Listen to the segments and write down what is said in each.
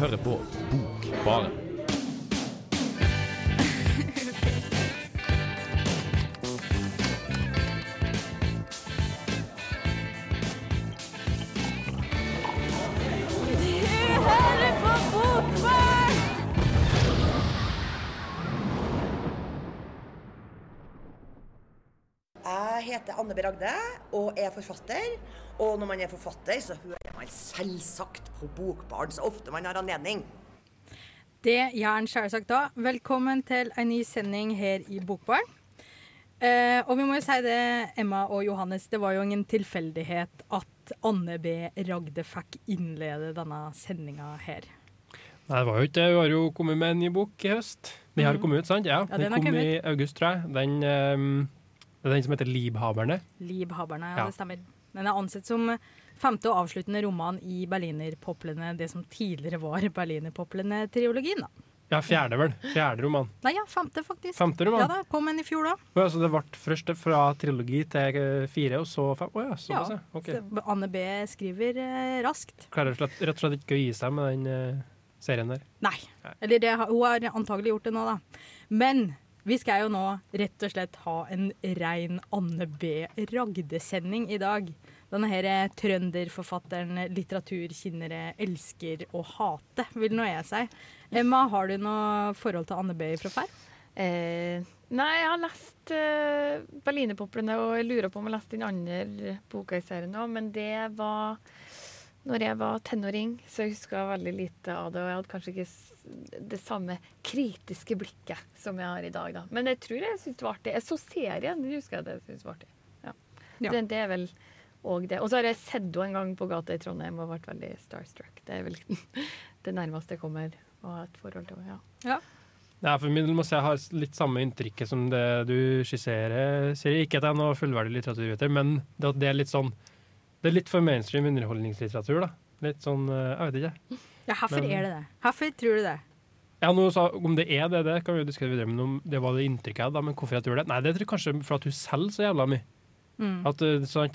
hører på Bokbaren. Jeg heter Anne B. Ragde og er forfatter. Og når man er forfatter, så hører man selvsagt på Bokbaren så ofte man har anledning. Det gjør han selvsagt da. Velkommen til en ny sending her i Bokbaren. Eh, og vi må jo si det, Emma og Johannes, det var jo ingen tilfeldighet at Anne B. Ragde fikk innlede denne sendinga her. Nei, det var jo ikke det. Hun har jo kommet med en ny bok i høst. Den har Mhm. kommet ut, sant? Ja, Ja, den, den kom i august, tror jeg. Den, um, det er den som heter 'Libhaberne'. Libhaberne, ja. Ja. det stemmer. Den er ansett som femte og avsluttende roman i Berlinerpoplene, det som tidligere var Berlinerpoplene-triologien. da. Ja, fjerde, vel. Fjerde roman. Nei, ja, femte faktisk. Femte roman? Ja da, Kom en i fjor, da. Oh, ja, så det ble først fra trilogi til eh, fire, og så fem? Å ja, såpass, ja. Okay. Så Anne B. skriver eh, raskt. Klarer slett- rett og slett ikke å gi seg med den eh, serien der. Nei. Eller det, hun har antagelig gjort det nå, da. Men vi skal jo nå rett og slett ha en rein Anne B. Ragde-sending i dag. Denne her er trønderforfatteren litteraturkinnere elsker å hate, vil nå jeg si. Emma, har du noe forhold til Anne B. fra før? Eh, nei, jeg har lest eh, Berlinerpoplene, og jeg lurer på om jeg har lest den andre boka i serien òg, men det var når jeg var tenåring, så jeg huska veldig lite av det. Og jeg hadde kanskje ikke det samme kritiske blikket som jeg har i dag, da. Men jeg tror jeg syntes det var artig. Jeg så serien, det husker jeg det syntes var artig. Ja. Ja. Det, det er vel òg det. Og så har jeg sett henne en gang på gata i Trondheim og vært veldig starstruck. Det er vel det nærmeste jeg kommer å ha et forhold til henne. Ja. Nei, for min del må jeg har litt samme inntrykket som det du skisserer, Siri. Ikke at jeg er noe fullverdig litteraturviter, men det, det er litt sånn Det er litt for mainstream underholdningslitteratur, da. Litt sånn eh, Jeg vet ikke. Ja, hvorfor er det det? Hvorfor tror du det? Ja, nå sa, Om det er det, det kan vi jo diskutere videre, men om det var det inntrykket jeg hadde, men hvorfor jeg tror det? Nei, det tror jeg kanskje for at hun selger så jævla mye. Mm. At sånn,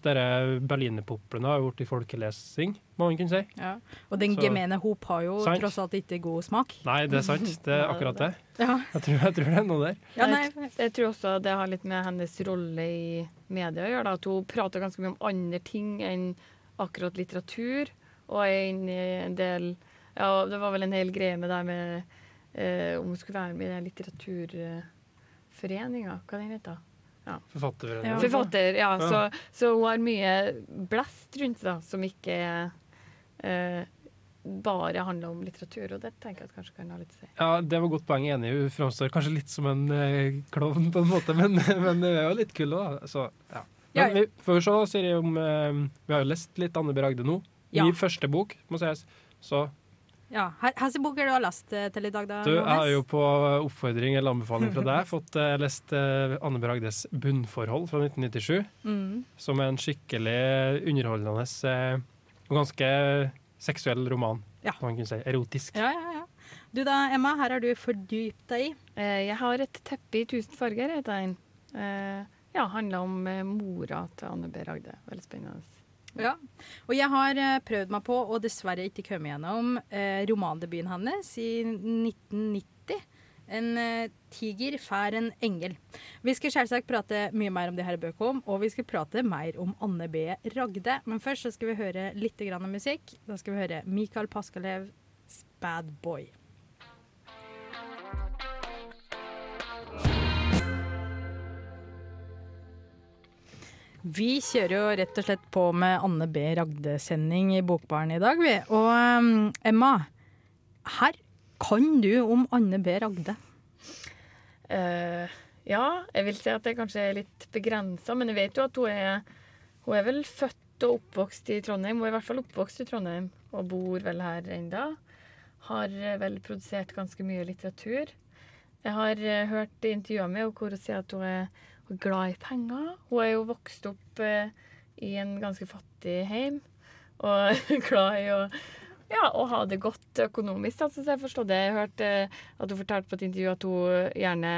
Berlinerpoplene har gjort i folkelesing, må man kunne si. Ja. Og den Så- gemene hop har jo Sant. tross alt ikke god smak. Nei, det er sant. Det er akkurat det. Ja. Jeg tror, jeg tror det er noe der. Ja, nei. jeg tror også det har litt med hennes rolle i media å gjøre. Da. At hun prater ganske mye om andre ting enn akkurat litteratur. Og er inne i en del Ja, det var vel en hel greie med det med eh, om hun skulle være med i den litteraturforeninga. Hva den heter Forfatterforeningen. Ja. Forfatter, ja. Ja. Så, så hun har mye blest rundt seg som ikke eh, bare handler om litteratur. Og det tenker jeg at kanskje kan ha litt å si. Ja, det var godt poeng. Enig. Hun framstår kanskje litt som en eh, klovn på en måte, men, men hun er jo litt kul òg. Så, ja. Ja, Men vi får se, Siri, om eh, Vi har jo lest litt Anne B. Ragde nå. Ja. Min første bok, må sies. Så Ja. Hvilke boker du har lest eh, til i dag, da? du, jeg har jo på oppfordring eller anbefaling fra deg fått uh, lest uh, Anne Bragdes 'Bunnforhold' fra 1997. Mm. Som er en skikkelig underholdende og og ganske seksuell roman. Ja. Kan man kunne si. Erotisk. Ja, ja, ja. Du da, Emma, her har du fordypt deg i. Eh, jeg har et teppe i tusen farger, heter den. Eh, ja, handler om mora til Anne B. Ragde. Veldig spennende. Ja. Og jeg har eh, prøvd meg på, og dessverre ikke kommet gjennom, eh, romandebuten hennes i 1990. En eh, tiger fær en engel. Vi skal selvsagt prate mye mer om det her bøkene, og vi skal prate mer om Anne B. Ragde. Men først så skal vi høre litt grann musikk. Da skal vi høre Mikael Paskalevs 'Bad Boy'. Vi kjører jo rett og slett på med Anne B. Ragde-sending i Bokbaren i dag, vi. Og um, Emma, her kan du om Anne B. Ragde. Uh, ja, jeg vil si at det kanskje er litt begrensa, men jeg vet jo at hun er Hun er vel født og oppvokst i Trondheim. Hun er i hvert fall oppvokst i Trondheim og bor vel her ennå. Har eh, vel produsert ganske mye litteratur. Jeg har eh, hørt intervjuer med henne hvor hun sier at hun er, er glad i penger. Hun er jo vokst opp eh, i en ganske fattig heim og glad i å ja, å ha det godt økonomisk. Da, så jeg forstår det. Jeg hørte eh, at hun fortalte på et intervju at hun gjerne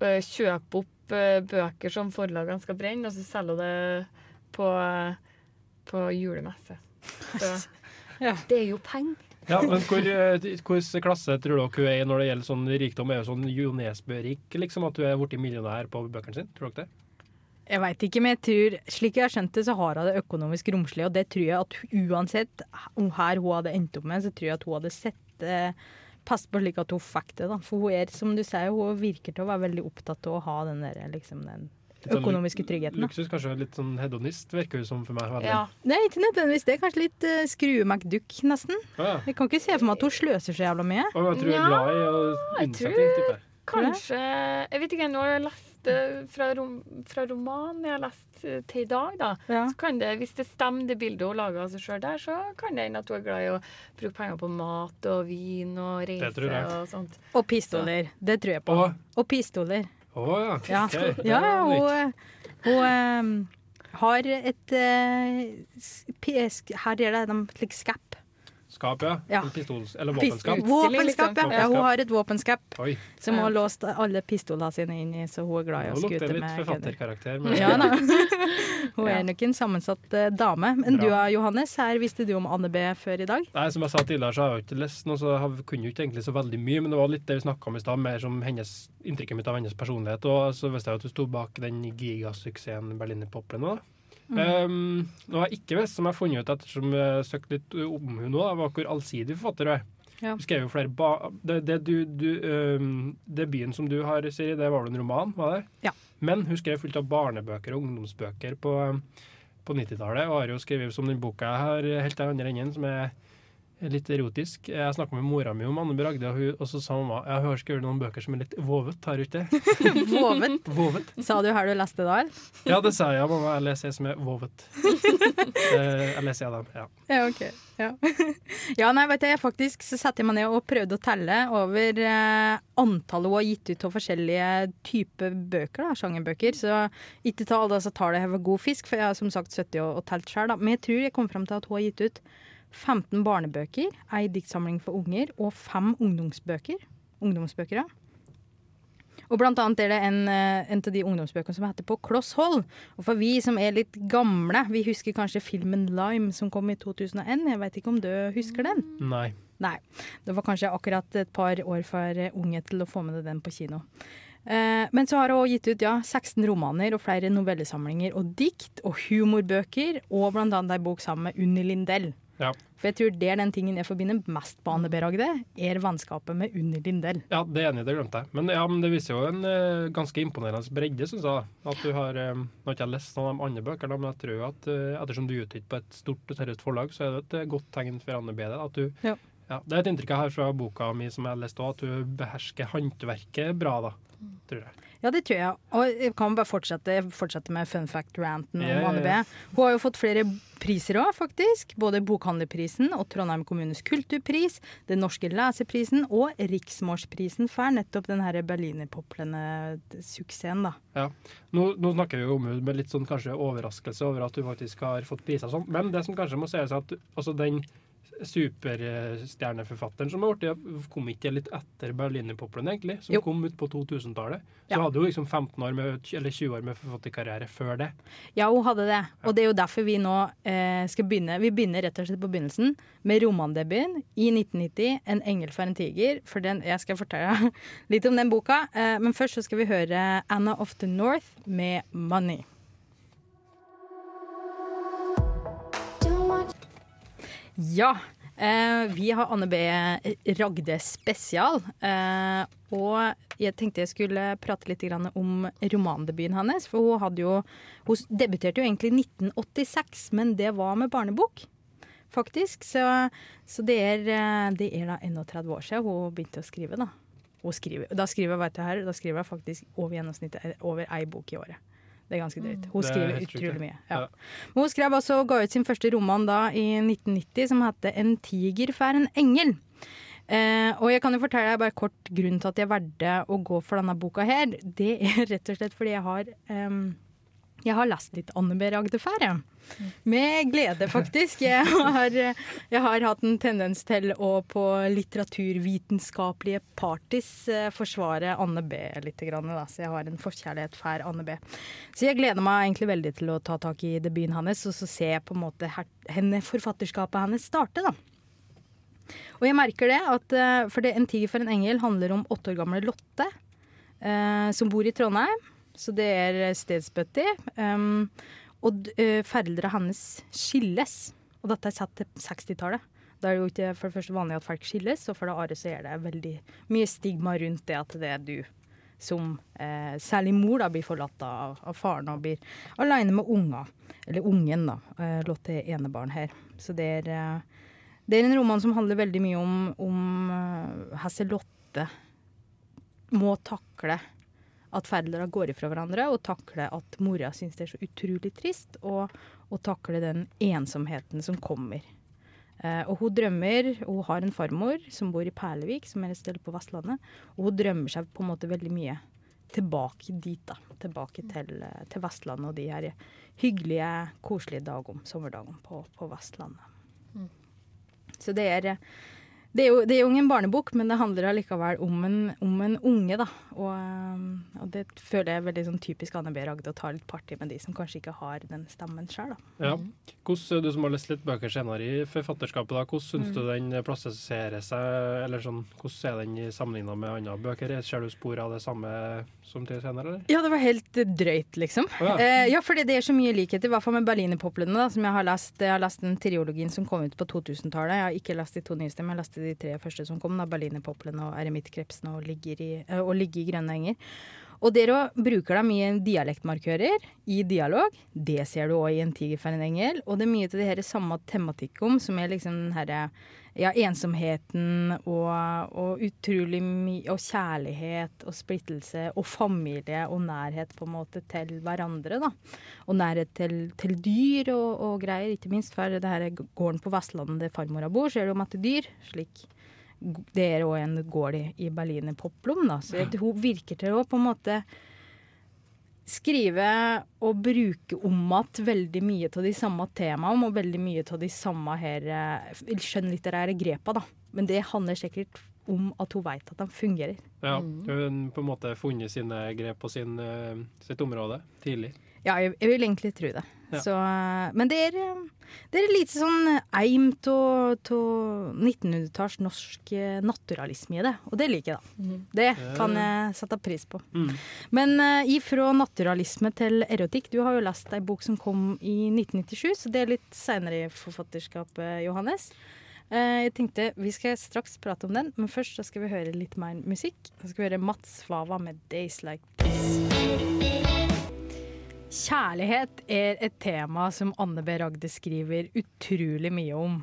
eh, kjøper opp eh, bøker som forlagene skal brenne, og så selger hun det på, på julemesse. Så Ja. det er jo penger. Ja, men hvor, eh, Hvilken klasse tror dere hun er i når det gjelder sånn rikdom? Er hun sånn Jo Nesbø-rik, liksom? At hun er blitt millionær på bøkene sine? Tror dere det? Jeg veit ikke, men jeg tror, slik jeg har skjønt det, så har hun det økonomisk romslig. Og det tror jeg at uansett her hun hadde endt opp med, så tror jeg at hun hadde sett eh, Pass på slik at hun fikk det, da. For hun er, som du sier, hun virker til å være veldig opptatt av å ha den der, liksom, den sånn økonomiske tryggheten. Da. Luksus, kanskje litt sånn hedonist, virker det som for meg. Ja. Nei, ikke nødvendigvis. Det er kanskje litt uh, skrue-McDuck, nesten. Ja. Jeg kan ikke se for meg at hun sløser så jævla mye. Og jeg tror hun er glad i å jeg unnsetting, tipper jeg. Kanskje Jeg vet ikke, nå har jeg lest fra, rom, fra romanen jeg har lest eh, til i dag, da. Ja. Så kan det, hvis det stemmer det bildet hun lager av seg sjøl der, så kan det hende at hun er glad i å bruke penger på mat og vin og reise og sånt. Og pistoler. Det tror jeg på. Og, Og pistoler. Å ja. Ja, okay. Ja hun, hun um, har et uh, Her er det de like, skap. Skap, ja. Ja. Eller Pistols, eller våpenskap. Våpenskap, ja. liksom. ja. Hun har et våpenskap Oi, som hun har låst alle pistolene sine inn i, så hun er glad i å skute med. litt med litt forfatterkarakter. Men Ja da. Hun er nok en sammensatt uh, dame. Men Bra. du eh, Johannes, her visste du om Anne B før i dag? Nei, Som jeg sa tidligere, så har jeg jo ikke lest noe, så jeg kunne jo ikke egentlig så veldig mye. Men det var litt det vi snakka om i stad, mer som hennes, inntrykket mitt av hennes personlighet. Og så visste jeg at hun sto bak den gigasuksessen Berliner Poplen òg. Mm. Um, noe jeg ikke visste, som jeg har funnet ut ettersom jeg søkte litt om hun nå, var hvor allsidig forfatter hun er. Ja. Hun skrev jo flere ba det, det, du, du, um, Debuten som du har, Siri, det var en roman? var det? Ja. Men hun skrev fullt av barnebøker og ungdomsbøker på, på 90-tallet. Og har jo skrevet som den boka jeg har helt til andre enden, som er litt erotisk. Jeg snakka med mora mi om Anne Bragde, og, hun, og så sa hun at hun har skrevet noen bøker som er litt vovet. Har ute. ikke det? Vovet. Vovet. Sa du her du leste det? Ja, det sa jeg, mamma. Jeg leser som er vovet. Eh, jeg leser jeg dem, ja. Ja, ok. Ja, ja nei, vet du, jeg faktisk så satte jeg meg ned og prøvde å telle over eh, antallet hun har gitt ut av forskjellige typer bøker, da, sjangerbøker. Så ikke ta alle disse tallene her for god fisk, for jeg har som sagt sittet og, og telt sjøl. Men jeg tror jeg kom fram til at hun har gitt ut 15 barnebøker, ei diktsamling for unger og fem ungdomsbøker. Ungdomsbøker, ja. Og blant annet er det en, eh, en av de ungdomsbøkene som heter På kloss hold. Og for vi som er litt gamle, vi husker kanskje filmen Lime som kom i 2001. Jeg vet ikke om du husker den? Nei. Nei. Det var kanskje akkurat et par år for unge til å få med deg den på kino. Eh, men så har hun gitt ut ja, 16 romaner og flere novellesamlinger og dikt og humorbøker, og blant annet ei bok sammen med Unni Lindell. Ja. For jeg tror det er den tingen jeg forbinder mest på Anne B. Ragde, er vennskapet med Unni Lindell. Ja, det er enig, det glemte jeg. Men, ja, men det viser jo en uh, ganske imponerende bredde, syns jeg. At du har, um, Nå har ikke jeg lest noen av de andre bøkene, men jeg tror at uh, ettersom du er utgitt på et stort og seriøst forlag, så er det et godt tegn for Anne B. det, At du, Ja. Ja, det er et inntrykk jeg har fra boka mi som jeg har lest òg, at du behersker håndverket bra, da. Tror jeg. Ja, det tror jeg. Og jeg kan bare fortsette, fortsette med fun fact-ranten om Ja, ja, Anne B. Hun har jo fått flere priser òg, faktisk. Både Bokhandlerprisen og Trondheim kommunes kulturpris, Den norske leseprisen og Riksmorsprisen for nettopp den her Berlinerpoplene-suksessen, da. Nå, nå snakker vi jo om henne med litt sånn kanskje overraskelse over at hun faktisk har fått priser og sånn, men det som kanskje må sies, er at altså den superstjerneforfatteren som har blitt, kom ikke litt etter Berlinerpoplene, egentlig, som Jo. kom ut på 2000-tallet. Så Ja. hadde hun liksom 15 år med, eller 20 år med forfatterkarriere før det. Ja, hun hadde det. Og det er jo derfor vi nå eh, skal begynne. Vi begynner rett og slett på begynnelsen med romandebuten i 1990, 'En engel for en tiger'. For den, jeg skal fortelle litt om den boka. Eh, men først så skal vi høre 'Anna of the North' med 'Money'. Ja. Eh, vi har Anne B. Ragde spesial. Eh, og jeg tenkte jeg skulle prate litt om romandebuten hennes. For hun, jo, hun debuterte jo egentlig i 1986, men det var med barnebok. Faktisk. Så, så det, er, eh, det er da 31 år siden hun begynte å skrive. Da skriver, da skriver, jeg, her, da skriver jeg faktisk over gjennomsnittet over ei bok i året. Det er ganske drøyt. Hun er skriver utrolig mye. Ja. Men hun skrev også og ga ut sin første roman da i 1990 som heter 'En tiger fær en engel'. Eh, og jeg kan jo fortelle deg bare kort grunnen til at jeg valgte å gå for denne boka her. Det er rett og slett fordi jeg har em, jeg har lest litt Anne B. Ragdefær, jeg. Med glede, faktisk. Jeg har, jeg har hatt en tendens til å på litteraturvitenskapelige parties eh, forsvare Anne B. litt. Grann. Så jeg har en forkjærlighet for Anne B. Så jeg gleder meg egentlig veldig til å ta tak i debuten hennes og så se på en måte henne, forfatterskapet hennes starte. da. Og jeg merker det, at eh, for det 'En tiger for en engel' handler om åtte år gamle Lotte, eh, som bor i Trondheim. Så det er stedsbøtter. Um, og d- eh, foreldrene hennes skilles. Og dette er satt til 60-tallet. Da er det jo ikke for det første vanlig at folk skilles, og for det andre så er det veldig mye stigma rundt det at det er du som eh, særlig mor da blir forlatt av, av faren og blir alene med unger. Eller ungen, da. Eh, Lotte er enebarn her. Så det er, eh, det er en roman som handler veldig mye om, om uh, Hesse Lotte må takle at foreldre går ifra hverandre, og takle at mora syns det er så utrolig trist, og, og takle den ensomheten som kommer. Eh, og hun drømmer, og hun har en farmor som bor i Perlevik, som er et sted på Vestlandet, og hun drømmer seg på en måte veldig mye tilbake dit, da. Tilbake til, eh, til Vestlandet og de her hyggelige, koselige dagene, sommerdagene på, på Vestlandet. Så det er, det er, jo, det er jo ingen barnebok, men det handler allikevel om en, om en unge, da. Og, um, og det føler jeg er veldig sånn typisk Anne B. Ragde, å ta litt party med de som kanskje ikke har den stemmen sjøl, da. Ja. Hvordan, du som har lest litt bøker senere i forfatterskapet, da, hvordan syns du den plasserer seg? Eller sånn, hvordan er den sammenligna med andre bøker? Ser du spor av det samme som til senere, eller? Ja, det var helt eh, drøyt, liksom. Oh, ja. Eh, ja, fordi det er så mye likhet, i hvert fall med Berlinerpoplene, som jeg har lest. Jeg har lest den triologien som kom ut på 2000-tallet. Jeg har ikke lest de to nyeste, men jeg leste de tre første som kom, da, Berlinerpoplene og Eremittkrepsen og eh, og Ligge i grønne enger. Og dere bruker da mye dialektmarkører i dialog. Det ser du òg i En tiger en engel. Og det er mye til det her samme tematikk om, som er liksom den herre ja, ensomheten og, og utrolig mye Og kjærlighet og splittelse og familie og nærhet på en måte til hverandre, da. Og nærhet til, til dyr og, og greier, ikke minst. For det her gården på Vestlandet der farmora bor, så er det jo masse dyr. slik det er òg en gård i, i Berliner Poplum, da. Så hun virker til å på en måte skrive og bruke om igjen veldig mye av de samme temaene og veldig mye av de samme her eh, skjønnlitterære grepa, da. Men det handler sikkert om at hun veit at de fungerer. Ja, Hun har på en måte funnet sine grep på sin, eh, sitt område tidlig. Ja, jeg, jeg vil egentlig tro det. Ja. Så, eh, men det er, eh, det er litt sånn eim av 1900-talls norsk eh, naturalisme i det, og det liker jeg, da. Det kan jeg sette pris på. Mm. Men uh, ifra naturalisme til erotikk, du har jo lest ei bok som kom i 1997, så det er litt seinere i forfatterskapet, Johannes. Uh, jeg tenkte Vi skal straks prate om den, men først så skal vi høre litt mer musikk. Så skal vi høre Mats Svava med 'Days Like This'. Kjærlighet er et tema som Anne B. Ragde skriver utrolig mye om.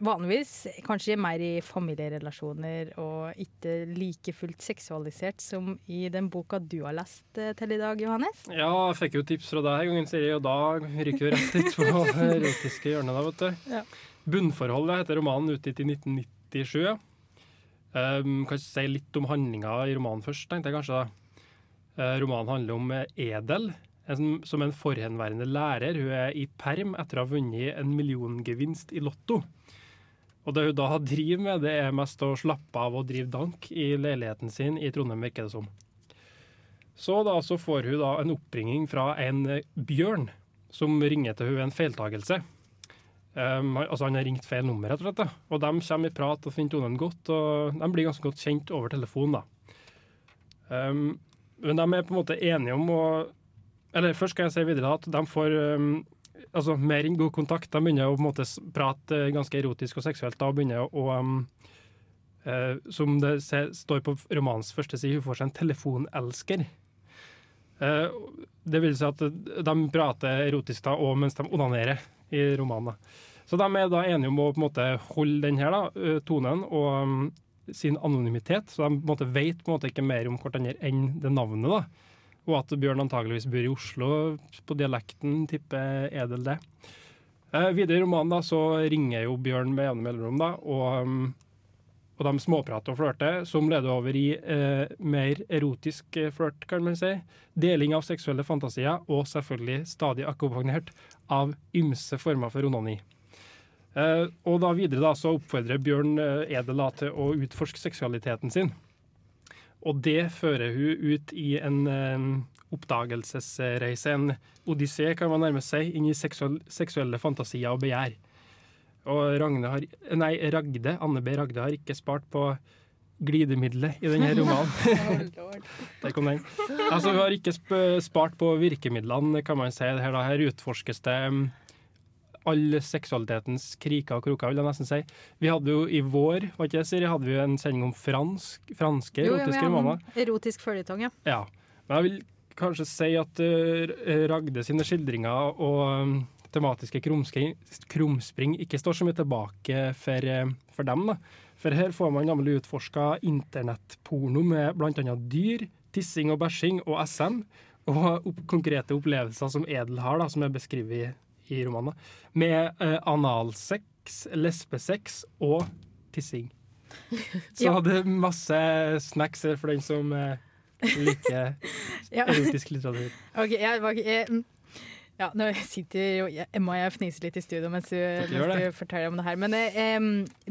Vanligvis kanskje mer i familierelasjoner og ikke like fullt seksualisert som i den boka du har lest eh, til i dag, Johannes. Ja, jeg fikk jo tips fra deg en gang, Siri, og da ryker vi rett ut på erotiske hjørnet. da, vet du. Ja. 'Bunnforholdet' heter romanen, utgitt i 1997. Um, kan jeg si litt om handlinga i romanen først, tenkte jeg kanskje. da. Eh, romanen handler om eh, Edel, en, som en forhenværende lærer. Hun er i perm etter å ha vunnet en milliongevinst i Lotto. Og det hun da driver med, det er mest å slappe av og drive dank i leiligheten sin i Trondheim, virker det som. Så da så får hun da en oppringning fra en eh, bjørn som ringer til hun en feiltagelse. Um, altså Han har ringt feil nummer, rett og slett. Og de kommer i prat og finner tonen godt, og de blir ganske godt kjent over telefon. da. Um, men de er på en måte enige om å Eller først skal jeg si videre at de får um, altså mer enn god kontakt. De begynner å på en måte prate eh, ganske erotisk og seksuelt. Da og begynner å um, uh, Som det ser, står på romanens første side, hun får seg en telefonelsker. Uh, det vil si at de prater erotisk da, og mens de onanerer i romanen. Så de er da enige om å på en måte holde den her da, tonen og um, sin anonymitet, så de på en måte vet på en måte ikke mer om hverandre enn det navnet. da. Og at Bjørn antageligvis bor i Oslo, på dialekten tipper Edel det. Eh, videre i romanen da, så ringer jo Bjørn med jevne mellomrom, da, og, um, og de småprater og flørter, som leder over i eh, mer erotisk eh, flørt, kan man si. Deling av seksuelle fantasier, og selvfølgelig stadig akkompagnert av ymse former for onani. Eh, og da videre da, så oppfordrer Bjørn eh, Edel da, til å utforske seksualiteten sin. Og det fører hun ut i en eh, oppdagelsesreise, en odyssé kan man nærmest si, inn i seksuell, seksuelle fantasier og begjær. Og Ragne har, nei, Ragde, Anne B. Ragde har ikke spart på glidemiddelet i denne romanen. Der kom den. Altså, hun har ikke sp spart på virkemidlene, kan man si. Her, da. her utforskes det all seksualitetens kriker og kroker, vil jeg nesten si. Vi hadde jo i vår var ikke det, Siri, hadde vi jo en sending om fransk, franske Jo, erotiske har romaner. erotisk føljetong, ja. Ja. Men jeg vil kanskje si at uh, Ragde sine skildringer og um, tematiske krumspring, krumspring ikke står så mye tilbake for, uh, for dem. da. For her får man nemlig utforska internettporno med bl.a. dyr, tissing og bæsjing og SM. Og opp konkrete opplevelser som Edel har, da, som er beskrevet i, romanen. Med uh, analsex, lesbesex og tissing. Så er masse snacks for den som uh, liker Ja. erotisk litteratur. Ok, jeg, var- jeg, mm. ja, nå sitter jo Emma og jeg fnise litt i studio mens du, mens du forteller om det her. Men eh,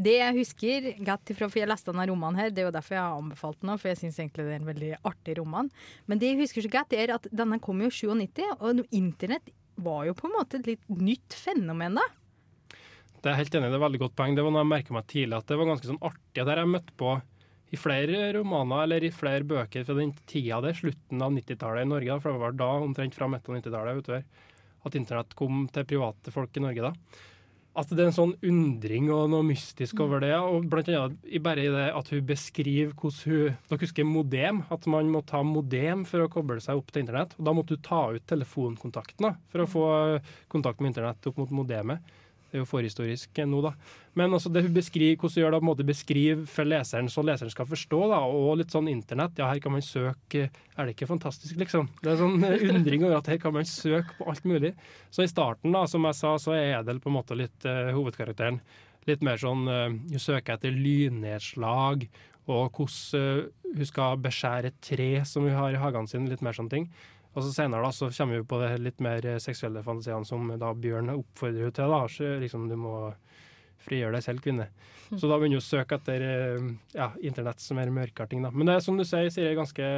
det jeg husker godt ifra, for jeg leste denne romanen her, det er jo derfor jeg har anbefalt den, for jeg syns egentlig det er en veldig artig roman. Men det jeg husker så godt, er at denne kom jo i 97, og internett var jo på en måte et litt nytt fenomen da. Det er helt enig, det er veldig godt poeng. Det var noe jeg merket meg tidlig, at det var ganske sånn artig. Det jeg møtt på i flere romaner eller i flere bøker fra den tida det, slutten av 90-tallet i Norge. For det var da omtrent fra midten av 90-tallet utover at internett kom til private folk i Norge da. At det er en sånn undring og noe mystisk over det. og blant annet bare i det at hun beskriver hvordan hun Dere husker modem? At man må ta modem for å koble seg opp til internett. og Da måtte du ta ut telefonkontakten da, for å få kontakt med internett opp mot modemet. Det er jo forhistorisk nå, da. Men altså det hun beskriver, hvordan hun gjør det, på en måte beskrive for leseren, så leseren skal forstå. da, Og litt sånn internett. Ja, her kan man søke Er det ikke fantastisk, liksom? Det er sånn eh, undring over at her kan man søke på alt mulig. Så i starten, da, som jeg sa, så er Edel på en måte litt uh, hovedkarakteren. Litt mer sånn uh, Hun søker etter lynnedslag, og hvordan eh, hun skal beskjære et tre som hun har i hagen sin. Litt mer sånne ting. Og så senere da, så kommer vi på det litt mer eh, seksuelle fantasiene som da Bjørn oppfordrer til. da, så liksom Du må frigjøre deg selv, kvinne. Så da begynner hun å søke etter eh, ja, internett som er mørkere ting. da. Men det er som du sier, sier en ganske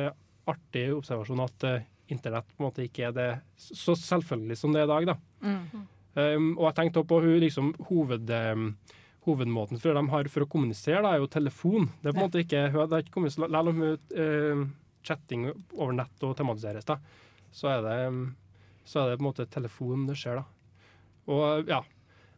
artig observasjon at uh, internett på en måte ikke er det så selvfølgelig som det er i dag. da. Um, og jeg tenkte på hun liksom hoved... Um, Hovedmåten for de har for å kommunisere, da, er jo telefon. Det er på en måte ikke, Selv om eh, chatting over nett og tematiseres, da, så er det um, så er det på en måte telefon det skjer, da. Og ja,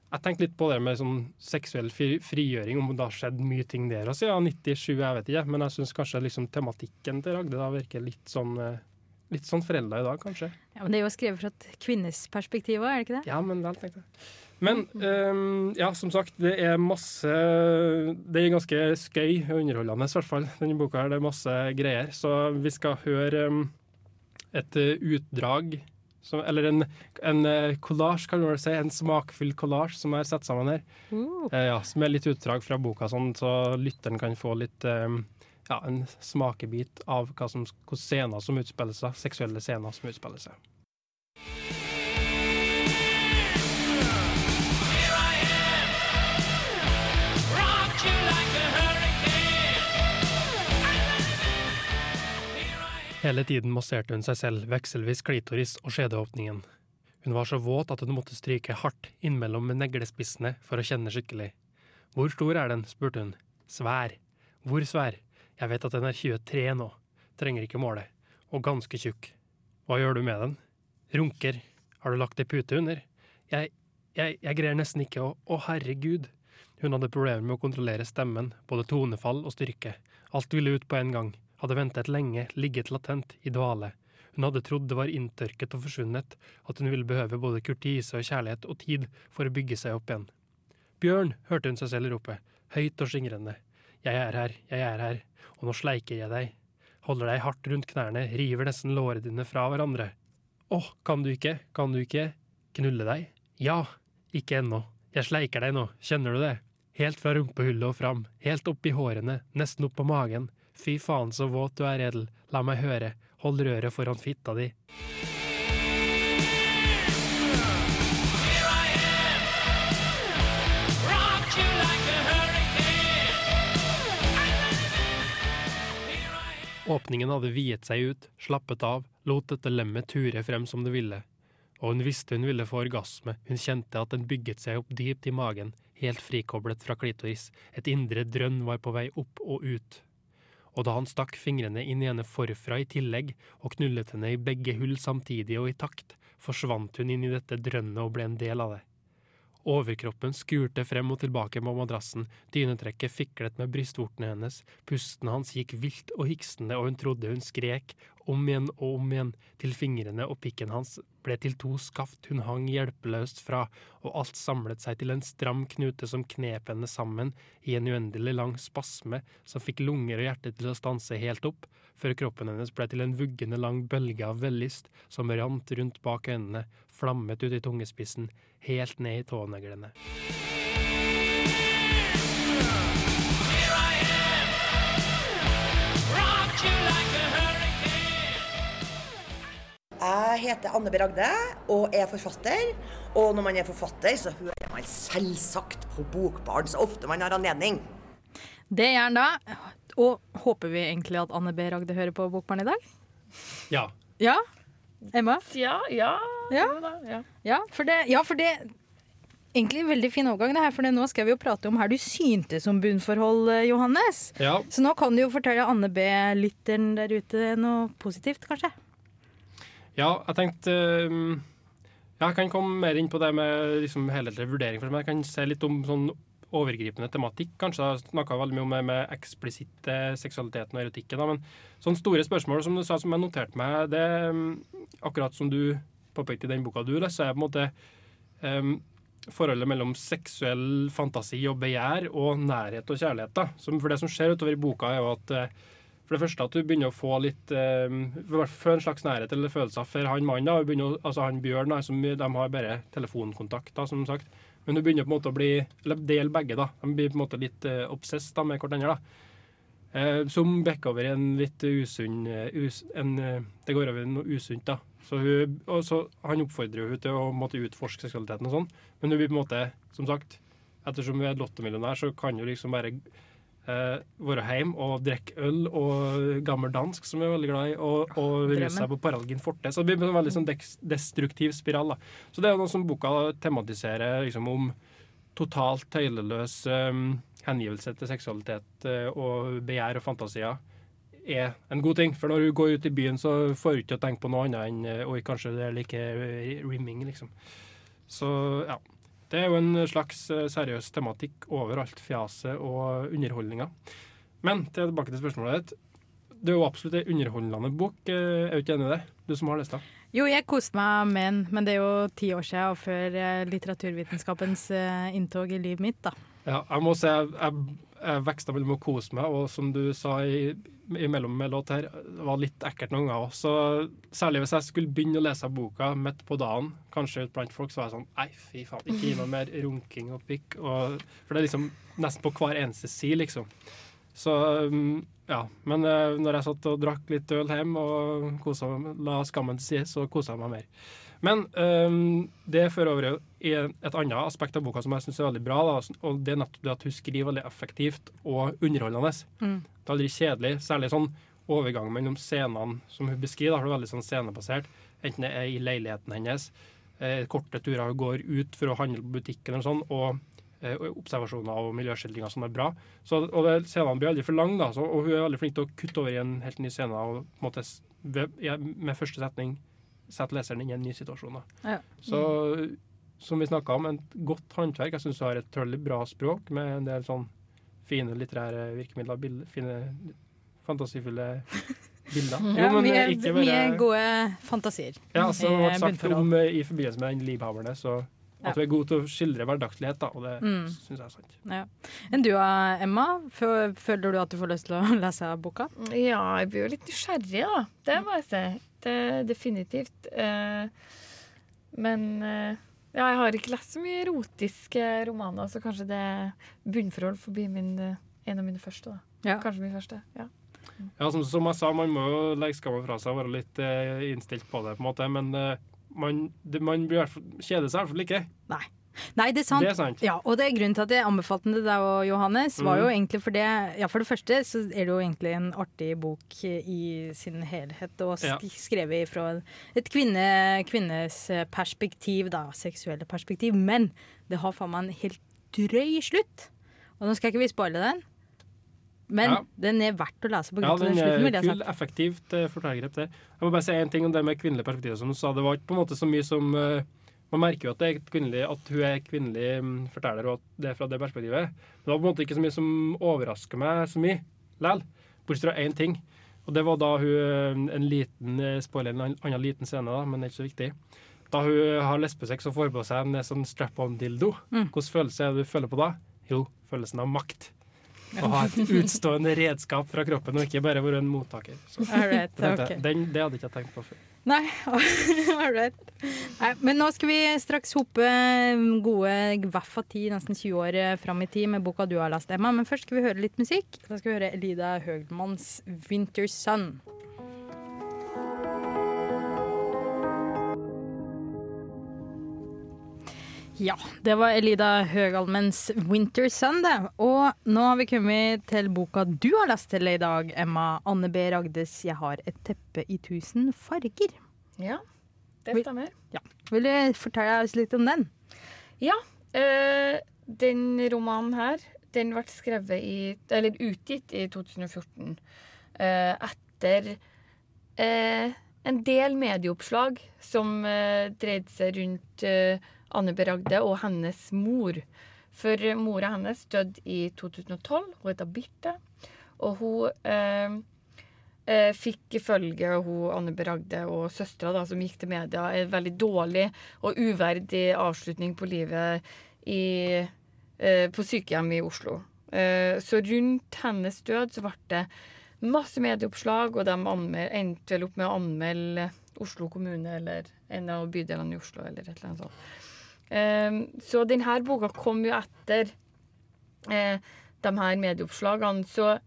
jeg tenkte litt på det med sånn seksuell frigjøring, om det har skjedd mye ting der også, ja, 97, jeg vet ikke. Men jeg syns kanskje liksom tematikken til Ragde da virker litt sånn eh, Litt sånn forelda i dag, kanskje. Ja, men det er jo skrevet fra et kvinnes perspektiv òg, er det ikke det? Ja, men vel, tenkte jeg. Men um, ja, som sagt, det er masse Det er ganske skøy og underholdende, i hvert fall, denne boka. her. Det er masse greier. Så vi skal høre øhm, et utdrag som, Eller en, en collage, kan man vel si. En smakfull collage som jeg har satt sammen her. Eh, ja, som er litt utdrag fra boka, sånn, så lytteren kan få litt eh, ja, en smakebit av hva som, hvilke scener som utspiller seg. Seksuelle scener som utspiller seg. Hele tiden masserte hun seg selv, vekselvis klitoris og skjedeåpningen. Hun var så våt at hun måtte stryke hardt innimellom med neglespissene for å kjenne skikkelig. Hvor stor er den? spurte hun. Svær. Hvor svær? Jeg vet at den er 23 nå. Trenger ikke måle. Og ganske tjukk. Hva gjør du med den? Runker. Har du lagt ei pute under? Jeg, jeg, jeg greier nesten ikke å Å, herregud. Hun hadde problemer med å kontrollere stemmen, både tonefall og styrke. Alt ville ut på en gang. Hadde ventet lenge, ligget latent, i dvale. Hun hadde trodd det var inntørket og forsvunnet, at hun ville behøve både kurtise og kjærlighet og tid for å bygge seg opp igjen. Bjørn, hørte hun seg selv rope, høyt og skingrende. Jeg er her, jeg er her, og nå sleiker jeg deg. Holder deg hardt rundt knærne, river nesten lårene dine fra hverandre. Åh, kan du ikke, kan du ikke knulle deg? Ja, ikke ennå. Jeg sleiker deg nå, kjenner du det? Helt fra rumpehullet og fram, helt opp i hårene, nesten opp på magen. Fy faen så våt du er, Edel. La meg høre. Hold røret foran fitta di. Åpningen hadde viet seg ut, slappet av, lot dette lemmet ture frem som det ville. Og hun visste hun ville få orgasme, hun kjente at den bygget seg opp dypt i magen, helt frikoblet fra klitoris. Et indre drønn var på vei opp og ut. Og da han stakk fingrene inn i henne forfra i tillegg, og knullet henne i begge hull samtidig og i takt, forsvant hun inn i dette drønnet og ble en del av det. Overkroppen skurte frem og tilbake på madrassen, dynetrekket fiklet med brystvortene hennes, pusten hans gikk vilt og hiksende, og hun trodde hun skrek, om igjen og om igjen, til fingrene og pikken hans ble til to skaft hun hang hjelpeløst fra, og alt samlet seg til en stram knute som knep henne sammen i en uendelig lang spasme som fikk lunger og hjerte til å stanse helt opp, før kroppen hennes ble til en vuggende lang bølge av vellyst som rant rundt bak øynene, flammet ut i tungespissen, helt ned i tåneglene. Jeg heter Anne B. Ragde og er forfatter. Og når man er forfatter, så hører man selvsagt på Bokbarn så ofte man har anledning. Det gjør han da. Og håper vi egentlig at Anne B. Ragde hører på Bokbarn i dag? Ja. Ja? Emma? Ja, ja. Ja. ja. Ja, for det, ja, for det Egentlig en veldig fin overgang, det her, for det, nå skal vi jo prate om her du syntes om bunnforhold, eh, Johannes. ja. Så nå kan du jo fortelle Anne B-lytteren der ute noe positivt, kanskje? Ja, jeg tenkte um, Jeg kan komme mer inn på det med liksom, helhetlig vurdering. For jeg kan se litt om sånn overgripende tematikk. Kanskje snakka veldig mye om det med eksplisitte seksualiteten og erotikken. Men sånne store spørsmål som du sa, som jeg noterte meg, det um, akkurat som du påpekte i den boka du leser, er på en måte um, forholdet mellom seksuell fantasi og begjær og nærhet og kjærlighet. Da. For det som skjer utover i boka, er jo at eh, for det første at du begynner å få litt um, hvert en slags nærhet eller følelser for han mannen. altså han Bjørn, da, som, de har bare telefonkontakt, da, som sagt. Men du begynner på en måte å bli Eller det gjelder begge, da. De blir på en måte litt uh, obsess da, med hverandre. da. Eh, som bikker over i en litt usunn uh, us, en, eh, Det går over i noe usunt, da. Så hun, så, han oppfordrer hun til å måtte utforske seksualiteten og sånn, men hun blir på en måte, som sagt Ettersom hun er lottomillionær, så kan hun liksom bare eh, være hjemme og drikke øl og gammel dansk, som hun er veldig glad i, og, og ruse seg på Paralgin forte. Så det blir en veldig sånn destruktiv spiral. da. Så det er noe som boka tematiserer liksom om totalt tøyleløs um, hengivelse til seksualitet uh, og begjær og fantasier er en god ting. For når du går ut i byen, så får du ikke tenke på noe annet enn eh, Oi, kanskje det er like eh, rimming, liksom. Så ja. Det er jo en slags eh, seriøs tematikk over alt fjaset og underholdninga. Men tilbake til spørsmålet ditt. Det er jo absolutt en underholdende bok. eh, Er du ikke enig i det? Du som har lest den. Jo, jeg koste meg med den, men det er jo ti år siden og før eh, litteraturvitenskapens inntog i livet mitt, da. Ja, jeg må si jeg, jeg, jeg veksta mellom å kose meg, og som du sa i, imellom med låt her, var litt ekkelt noen ganger. Så særlig hvis jeg skulle begynne å lese boka midt på dagen, kanskje ut blant folk, så var jeg sånn Nei, fy faen, ikke gi meg mer runking og pikk. Og, for det er liksom nesten på hver eneste side, liksom. Så um, ja. Men eh, når jeg satt og drakk litt øl hjemme og koset la skammen til side, så kosa jeg meg mer. Men um, det fører over i et annet aspekt av boka som jeg syns er veldig bra. Da, og det er nettopp det at hun skriver veldig effektivt og underholdende. Mm. Det er aldri kjedelig. Særlig sånn overgang mellom scenene som hun beskriver. Da, for det er veldig sånn scenebasert. Enten det er i leiligheten hennes, eh, korte turer hun går ut for å handle på butikken eller sånn, og eh, observasjoner og miljøskildringer som er bra. Så, og det, Scenene blir aldri for lange, da, så, og hun er veldig flink til å kutte over i en helt ny scene og på en måte, ved, med første setning sette leseren inn i en ny situasjon. Ja. Så som vi snakka om, et godt håndverk. Jeg syns du har et veldig bra språk med en del sånn fine litterære virkemidler, bilder, fine fantasifulle bilder. Jo, Ja, men mye, bare mye gode fantasier. Ja, som i ble sagt om eh, i forbindelse med den livhaverne, så. At vi er gode til å skildre hverdagslighet, da, og det Mm. syns jeg er sant. Ja. Enn du, eh, Emma? Føler du at du får lyst til å lese boka? Ja, jeg blir jo litt nysgjerrig, da. Det må jeg si. Det definitivt. Eh, men eh, ja, jeg har ikke lest så mye erotiske romaner, så kanskje det bunnforhold forbi min, en av mine første. da. Ja. Kanskje min første. ja. Ja, som, som jeg sa, man må jo legge skammen fra seg og være litt eh, innstilt på det, på en måte, men eh, man, det, man blir hvert fall, kjeder seg i hvert fall ikke. Nei. Nei, det er sant. Det er sant. Ja, og det er grunnen til at jeg anbefalte det deg og Johannes, var mm. jo egentlig for det Ja, for det første så er det jo egentlig en artig bok i sin helhet, og sk Ja. skrevet fra et kvinne, kvinnes perspektiv, da, seksuelle perspektiv. Men det har faen meg en helt drøy slutt. Og nå skal ikke vi spoile den, men Ja. den er verdt å lese på grunn av den den slutten. er kul, effektivt uh, fortellergrep. det. Jeg må bare si en ting om det med kvinnelig perspektiv. Som du sa, det var ikke på en måte så mye som uh, Man merker jo at, det er at hun er kvinnelig um, forteller, og at det er fra det perspektivet. Men det var på en måte ikke så mye som overrasker meg så mye likevel. Bortsett fra én ting. Og det var da hun eh, En liten eh, spoiler, en annen liten scene, da, men ikke så viktig. Da hun har lesbesex og får på seg en eh, sånn strap-on-dildo, Mm. hvordan følelse er det du føler på da? Jo, følelsen av makt. Å ha et utstående redskap fra kroppen, og ikke bare være en mottaker. Så, right, jeg den, det hadde ikke tenkt på før. Nei, all right. Nei, men nå skal vi straks hoppe gode i hvert fall 10, nesten 20 år eh, fram i tid med boka du har lest, Emma. Men først skal vi høre litt musikk. Da skal vi høre Elida Høgmanns 'Winter Sun'. Ja, det var Elida Høgalmens 'Winter Sun', det. Og nå har vi kommet til boka du har lest til i dag, Emma. Anne B. Ragdes 'Jeg har et teppe i tusen farger'. Ja, det stemmer. Vil du fortelle oss litt om den? Ja, Øh, den romanen her, den ble skrevet i, eller utgitt i 2014. Øh, etter øh, en del medieoppslag som eh, dreide seg rundt eh, Anne B. Ragde og hennes mor. For mora hennes døde i 2012. Hun heter Birte. Og hun eh, eh, fikk ifølge hun Anne B. Ragde og søstera som gikk til media, en veldig dårlig og uverdig avslutning på livet i, eh, på sykehjem i Oslo. Eh, så rundt hennes død så ble det masse medieoppslag, og de anmel- endte vel opp med å anmelde Oslo kommune eller en av bydelene i Oslo eller et eller annet sånt. Eh, så denne boka kom jo etter eh, de her medieoppslagene. Så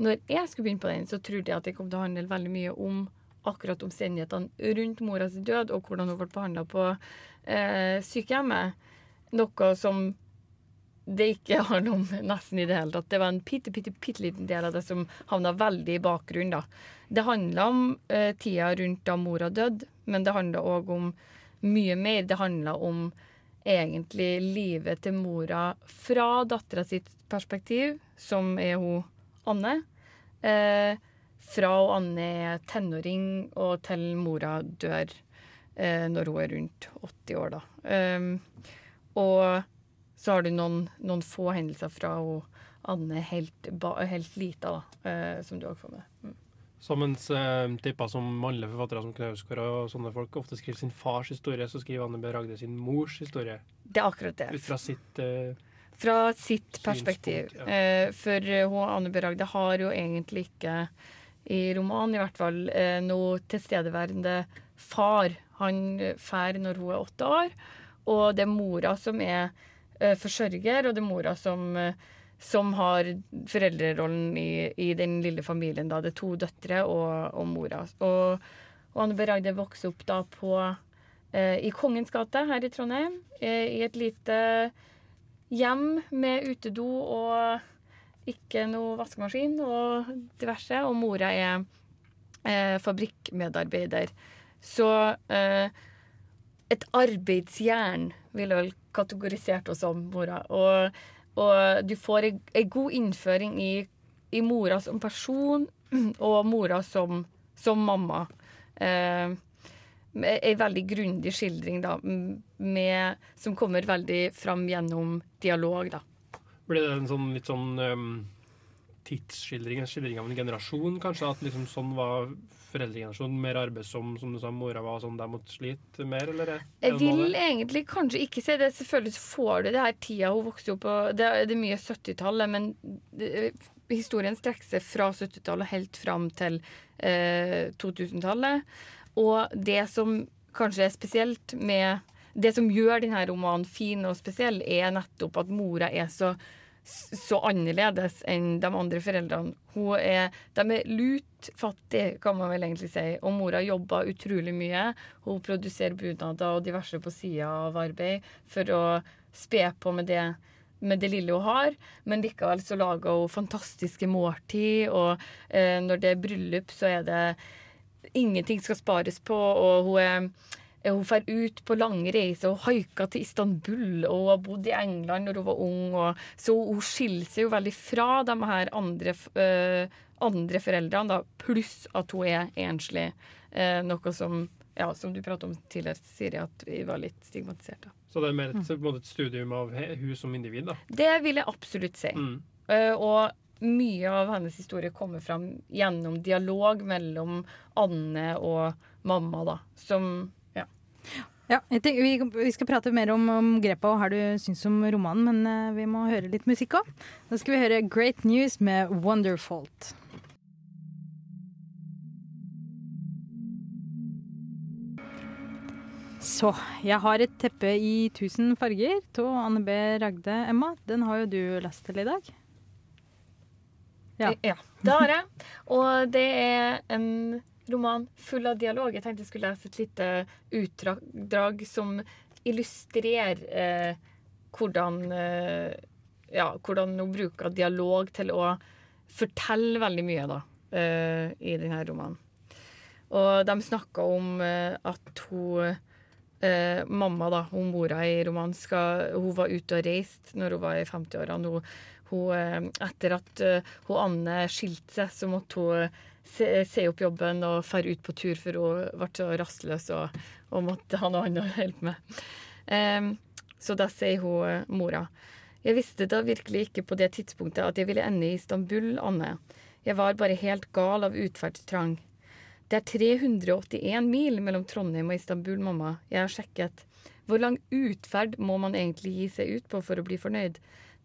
når jeg skulle begynne på den, så trodde jeg at det kom til å handle veldig mye om akkurat omstendighetene rundt mora sin død, og hvordan hun ble behandla på eh, sykehjemmet. Noe som det ikke handler om nesten i det hele tatt. Det var en bitte, bitte, bitte liten del av det som havna veldig i bakgrunnen. da. Det handla om eh, tida rundt da mora døde, men det handla òg om mye mer. Det handla om egentlig livet til mora fra dattera sitt perspektiv, som er hun Anne. Eh, fra hun Anne er tenåring og til mora dør eh, når hun er rundt 80 år, da. Eh, og så har du noen, noen få hendelser fra hun Anne helt, helt lita, da, eh, som du òg får med. Mm. Så mens eh, tipper som mannlige forfattere som Knausgård og sånne folk ofte skriver sin fars historie, så skriver Anne B. Ragde sin mors historie. Det er akkurat det. Ut fra sitt eh, Fra sitt perspektiv. Ja. Eh, for eh, hun Anne B. Ragde har jo egentlig ikke, i romanen i hvert fall, eh, noe tilstedeværende far. Han eh, fær når hun er åtte år, og det er mora som er eh, forsørger, og det er mora som, eh, som har foreldrerollen i, i den lille familien. da. Det er to døtre og, og mora. Og, og Anne B. Vokste opp da på eh, i Kongens gate her i Trondheim, eh, i et lite hjem med utedo og ikke noe vaskemaskin og diverse. Og mora er eh, fabrikkmedarbeider. Så eh, et arbeidsjern ville vel kategorisert oss som mora. Og, og du får ei, god innføring i, i mora som person og mora som, som mamma. Eh, ei veldig grundig skildring da, med, som kommer veldig fram gjennom dialog. da. Blir det en sånn litt sånn um, tidsskildring, en skildring av en generasjon, kanskje? At liksom sånn var foreldregenerasjonen mer arbeidsom, som du sa, mora var sånn der måtte slite mer, eller? er- er Jeg det av vil egentlig kanskje ikke si det. Selvfølgelig får du det her tida hun vokste opp på. Det, det er mye 70-tallet, men det, historien strekker seg fra 70-tallet helt fram til eh, 2000-tallet. Og det som kanskje er spesielt med Det som gjør denne romanen fin og spesiell, er nettopp at mora er så så annerledes enn de andre foreldrene. Hun er, de er lutfattige, kan man vel egentlig si. Og mora jobber utrolig mye. Hun produserer bunader og diverse på sida av arbeid for å spe på med det, med det lille hun har. Men likevel så lager hun fantastiske måltid, og eh, når det er bryllup, så er det Ingenting skal spares på, og hun er hun drar ut på lange reiser og haiker til Istanbul, og har bodd i England når hun var ung. Og, så hun skiller seg jo veldig fra de her andre, eh, andre foreldrene, da, pluss at hun er enslig. Eh, noe som, ja, som du pratet om tidligere, Siri, at vi var litt stigmatisert. Da. Så det er mer et, mm. et studium av hun som individ, da. Det vil jeg absolutt si. Mm. Uh, og mye av hennes historie kommer fram gjennom dialog mellom Anne og mamma, da. Som ja. Tenker, vi, vi skal prate mer om, om grepa og hva du syns om romanen, men uh, vi må høre litt musikk òg. Da skal vi høre Great News med Wonderfault. Så jeg har et teppe i tusen farger av Anne B. Ragde. Emma, den har jo du lest til i dag. Ja. ja. Det har jeg. Og det er en roman full av dialog. Jeg tenkte jeg skulle lese et lite utdrag som illustrerer eh, hvordan eh, Ja, hvordan hun bruker dialog til å fortelle veldig mye, da, eh, i denne romanen. Og de snakka om eh, at hun eh, mamma, da, hun mora i romanen, hun var ute og reist når hun var i 50-årene. Hun, hun, eh, etter at hun Anne skilte seg, så måtte hun se opp jobben og fære ut på tur, for hun ble så rastløs og, og måtte ha noe annet å hjelpe med. Um, så da sier hun mora Jeg visste da virkelig ikke på det tidspunktet at jeg ville ende i Istanbul, Anne. Jeg var bare helt gal av utferdstrang. Det er 381 mil mellom Trondheim og Istanbul, mamma. Jeg har sjekket. Hvor lang utferd må man egentlig gi seg ut på for å bli fornøyd?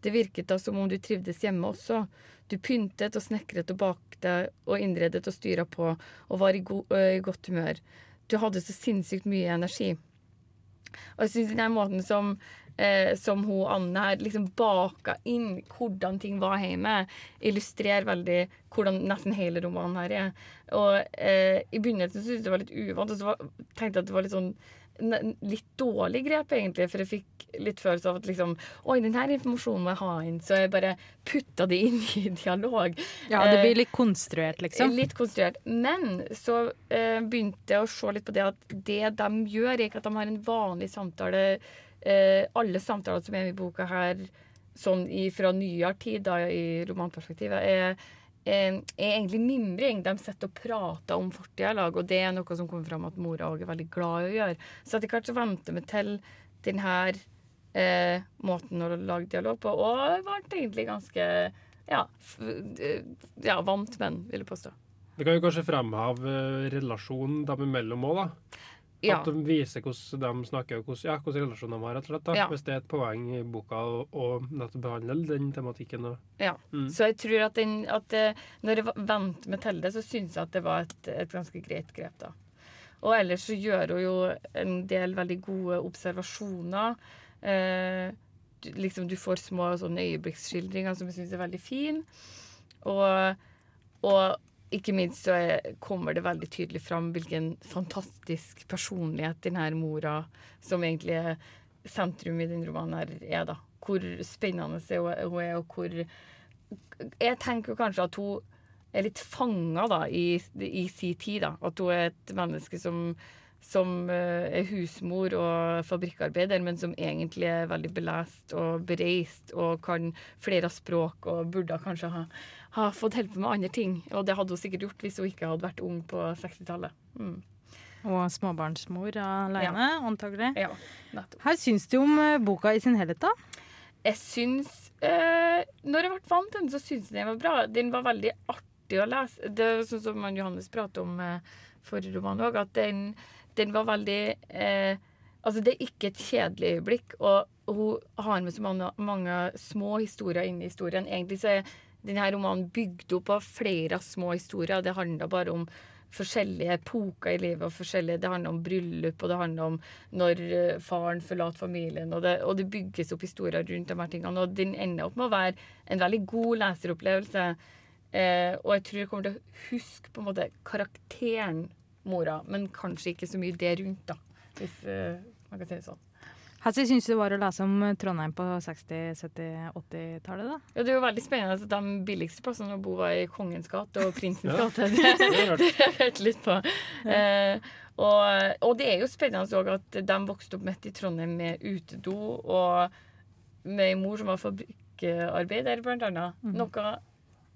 Det virket da som om du trivdes hjemme også. Du pyntet og snekret og bakte og innredet og styra på og var i, go ø, i godt humør. Du hadde så sinnssykt mye energi. Og jeg syns den måten som, eh, som hun Anne her liksom baka inn hvordan ting var hjemme, illustrerer veldig hvordan nesten hele romanen her er. Og eh, i begynnelsen syntes jeg det var litt uvant, og så var, tenkte jeg at det var litt sånn litt dårlig grep, egentlig, for jeg fikk litt følelse av at liksom Oi, den her informasjonen må jeg ha inn, så jeg bare putta det inn i dialog. Ja, det Eh, blir litt konstruert, liksom. Litt konstruert. Men så eh, begynte jeg å se litt på det at det de gjør, er ikke at de har en vanlig samtale. Eh, alle samtaler som er i boka her, sånn i, fra nyere tid, da, i romanperspektivet, er, er, er egentlig mimring. De sitter og prater om fortida i lag, og det er noe som kommer fram at mora òg er veldig glad i å gjøre. Så etter hvert så venter vi til denne eh, måten å lage dialog på, og ble egentlig ganske ja, eh, ja, vant men vil jeg påstå. Vi kan jo kanskje fremheve eh, relasjonen dem imellom òg, da. Ja. At de viser hvordan de snakker, og hvordan, ja, hvordan relasjoner de har, rett og slett. Ja. Hvis det er et poeng i boka å, nettopp behandle den tematikken. Og, Ja. Mm. Så jeg tror at, den, at eh, når jeg venter meg til det, så syns jeg at det var et, et ganske greit grep, da. Og ellers så gjør hun jo en del veldig gode observasjoner. Eh, du, liksom du får små sånne øyeblikksskildringer som jeg syns er veldig fine. Og, og ikke minst så er, kommer det veldig tydelig fram hvilken fantastisk personlighet denne mora, som egentlig er sentrum i den romanen her, er, da. Hvor spennende hun er og hvor Jeg tenker kanskje at hun er litt fanga i, i sin tid. da. At hun er et menneske som, som eh, er husmor og fabrikkarbeider, men som egentlig er veldig belest og bereist og kan flere språk og burde kanskje ha, ha fått hjelpe med andre ting. Og det hadde hun sikkert gjort hvis hun ikke hadde vært ung på 60-tallet. Mm. Og småbarnsmor alene, antagelig. Ja, nettopp. Her syns du om eh, boka i sin helhet, da? Jeg syns eh, Når jeg ble vant til den, så syns jeg den var bra. Den var veldig artig å lese. Det er sånn som Johannes pratet om eh, forrige roman òg, at den, den var veldig eh, Altså, det er ikke et kjedelig øyeblikk, og hun har med så mange, mange små historier inn i historien. Egentlig så er denne romanen bygd opp av flere små historier. Det handler bare om forskjellige epoker i livet. og forskjellige, Det handler om bryllup, og det handler om når eh, faren forlater familien. Og det, og det bygges opp historier rundt de her tingene. Og den ender opp med å være en veldig god leseropplevelse. Eh, og jeg tror jeg kommer til å huske på en måte karakteren mora, men kanskje ikke så mye det rundt, da. Hvis eh, man kan si det sånn. Hvordan syns du det var å lese om Trondheim på 60-, 70-, 80-tallet, da? Ja, det er jo veldig spennende at de billigste plassene å bo var i Kongens gate og Prinsens Ja. gate. Det. Det har jeg hørt litt på. Eh, og, og det er jo spennende òg at de vokste opp midt i Trondheim med utedo og med en mor som var fabrikkarbeider, blant annet. Noe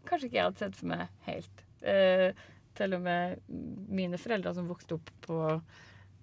kanskje ikke jeg hadde sett for meg helt. Eh, til og med mine foreldre som vokste opp på,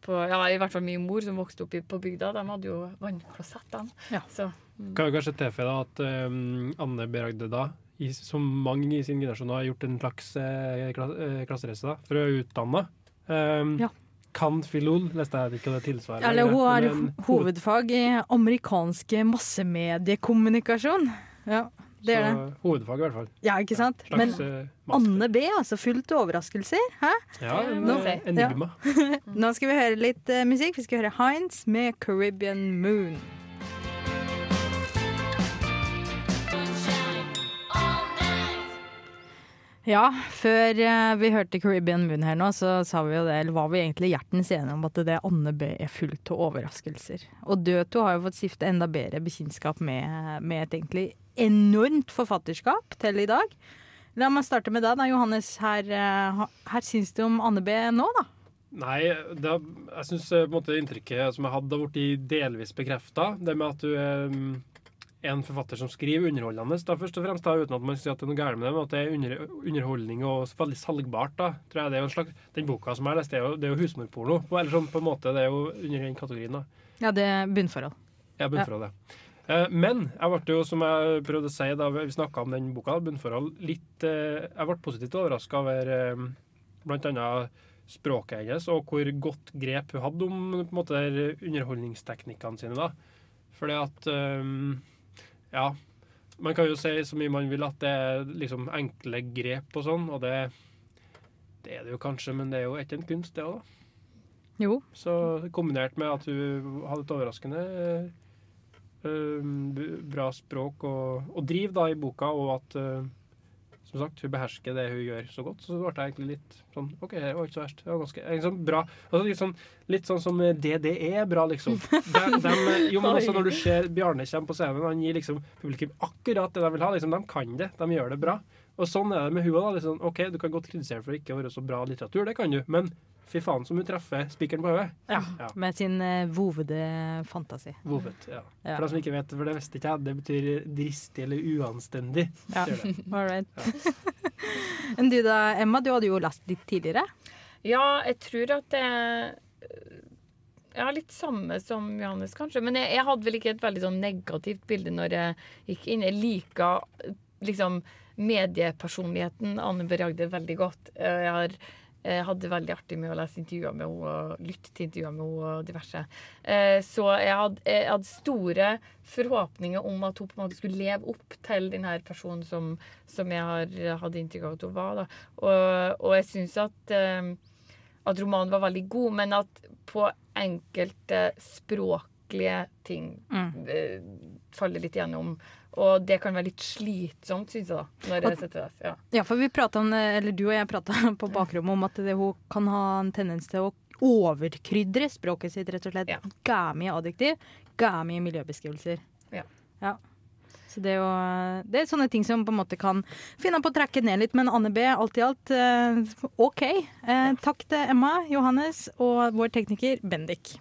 på Ja, i hvert fall min mor som vokste opp i, på bygda, de hadde jo vannklosett. Ja. Så Kan jo kanskje tilføye da at um, Anne Beragde da, i, som mange i sin generasjon har gjort en slags eh, eh, klassereise da, for å utdanne. Um, Ja. Kan filol, leste jeg ikke det tilsvarer. Eller hun har hovedfag i amerikanske massemediekommunikasjon. Ja, det er det. Så, hovedfag, i hvert fall. Ja, ikke sant? Slags, Men eh. Anne B, altså fullt av overraskelser. Hæ? Ja, en, Nå- enigma. enigma. Nå skal vi høre litt uh, musikk. Vi skal høre Heinz med 'Caribbean Moon'. Ja, før eh, vi hørte Caribbean Moon her nå, så sa vi jo det, eller var vi egentlig hjertens enige om at det Anne B er fullt av overraskelser. Og Døto har jo fått stifte enda bedre bekjentskap med, med et egentlig enormt forfatterskap til i dag. La meg starte med deg, da, Johannes. Her, eh, her syns du om Anne B nå, da? Nei, det, jeg syns inntrykket som jeg hadde, har blitt delvis bekrefta. Det med at du en forfatter som skriver underholdende, da, først og fremst, da, uten at man sier at det er noe galt med det, men at det er under, underholdning og veldig salgbart. da, tror jeg det er jo en slags, Den boka som jeg leste, er jo, det er jo husmorporno. Eller sånn på en måte, det er jo under den kategorien. da. Ja, det er bunnforhold. Ja, bunnforhold, ja. Eh, Men jeg ble jo, som jeg prøvde å si da vi snakka om den boka, bunnforhold, litt eh, Jeg ble positivt overraska over eh, blant annet språket hennes, og hvor godt grep hun hadde om på en måte underholdningsteknikkene sine. da. Fordi at eh, Ja. Man kan jo si så mye man vil at det er liksom enkle grep og sånn, og det, det er det jo kanskje, men det er jo ikke en kunst, det òg, da. Jo. Så kombinert med at hun hadde et overraskende eh, bra språk og, og driv da i boka, og at eh, som sagt, hun behersker det hun gjør så godt, så ble jeg egentlig litt sånn OK, det var ikke så verst. Det var ganske liksom bra. Altså, litt, sånn, litt sånn som DDE er bra, liksom. De, de, jo, men også når du ser Bjarne kommer på scenen, han gir liksom publikum akkurat det de vil ha. Liksom, de kan det, de gjør det bra. Og sånn er det med hun òg. Liksom, OK, du kan godt kritisere for ikke å være så bra litteratur, det kan du, men fy faen som hun treffer spikeren på hodet. Ja, Ja. Med sin uh, vovede fantasi. Vovet, ja. Ja. For de som ikke vet, for det visste ikke jeg, det betyr dristig eller uanstendig. Ja. All right. Enn du da, Emma? Du hadde jo lest litt tidligere. Ja, jeg tror at det Ja, litt samme som Johannes, kanskje. Men jeg, jeg hadde vel ikke et veldig sånn negativt bilde når jeg gikk inn. Jeg liker liksom mediepersonligheten Anne B. Ragde veldig godt. Jeg har jeg hadde det veldig artig med å lese intervjuer med henne og lytte til intervjuer med henne og diverse. Eh, Så jeg hadde, jeg hadde store forhåpninger om at hun på en måte skulle leve opp til den her personen som, som jeg har hadde inntrykk av at hun var. Da. Og, og jeg syns at eh, at romanen var veldig god, men at på enkelte språklige ting mm. faller litt igjennom. Og det kan være litt slitsomt, syns jeg, da. Når setter det. Ja. Ja, for vi om, eller du og jeg prata på bakrommet om at det, hun kan ha en tendens til å overkrydre språket sitt, rett og slett. Ja. Gæmi adjektiv, gæmi miljøbeskrivelser. Ja. Ja. Så det er jo det er sånne ting som på en måte kan finne på å trekke ned litt, men Anne B, alt i alt eh, OK. Eh, takk til Emma, Johannes og vår tekniker Bendik.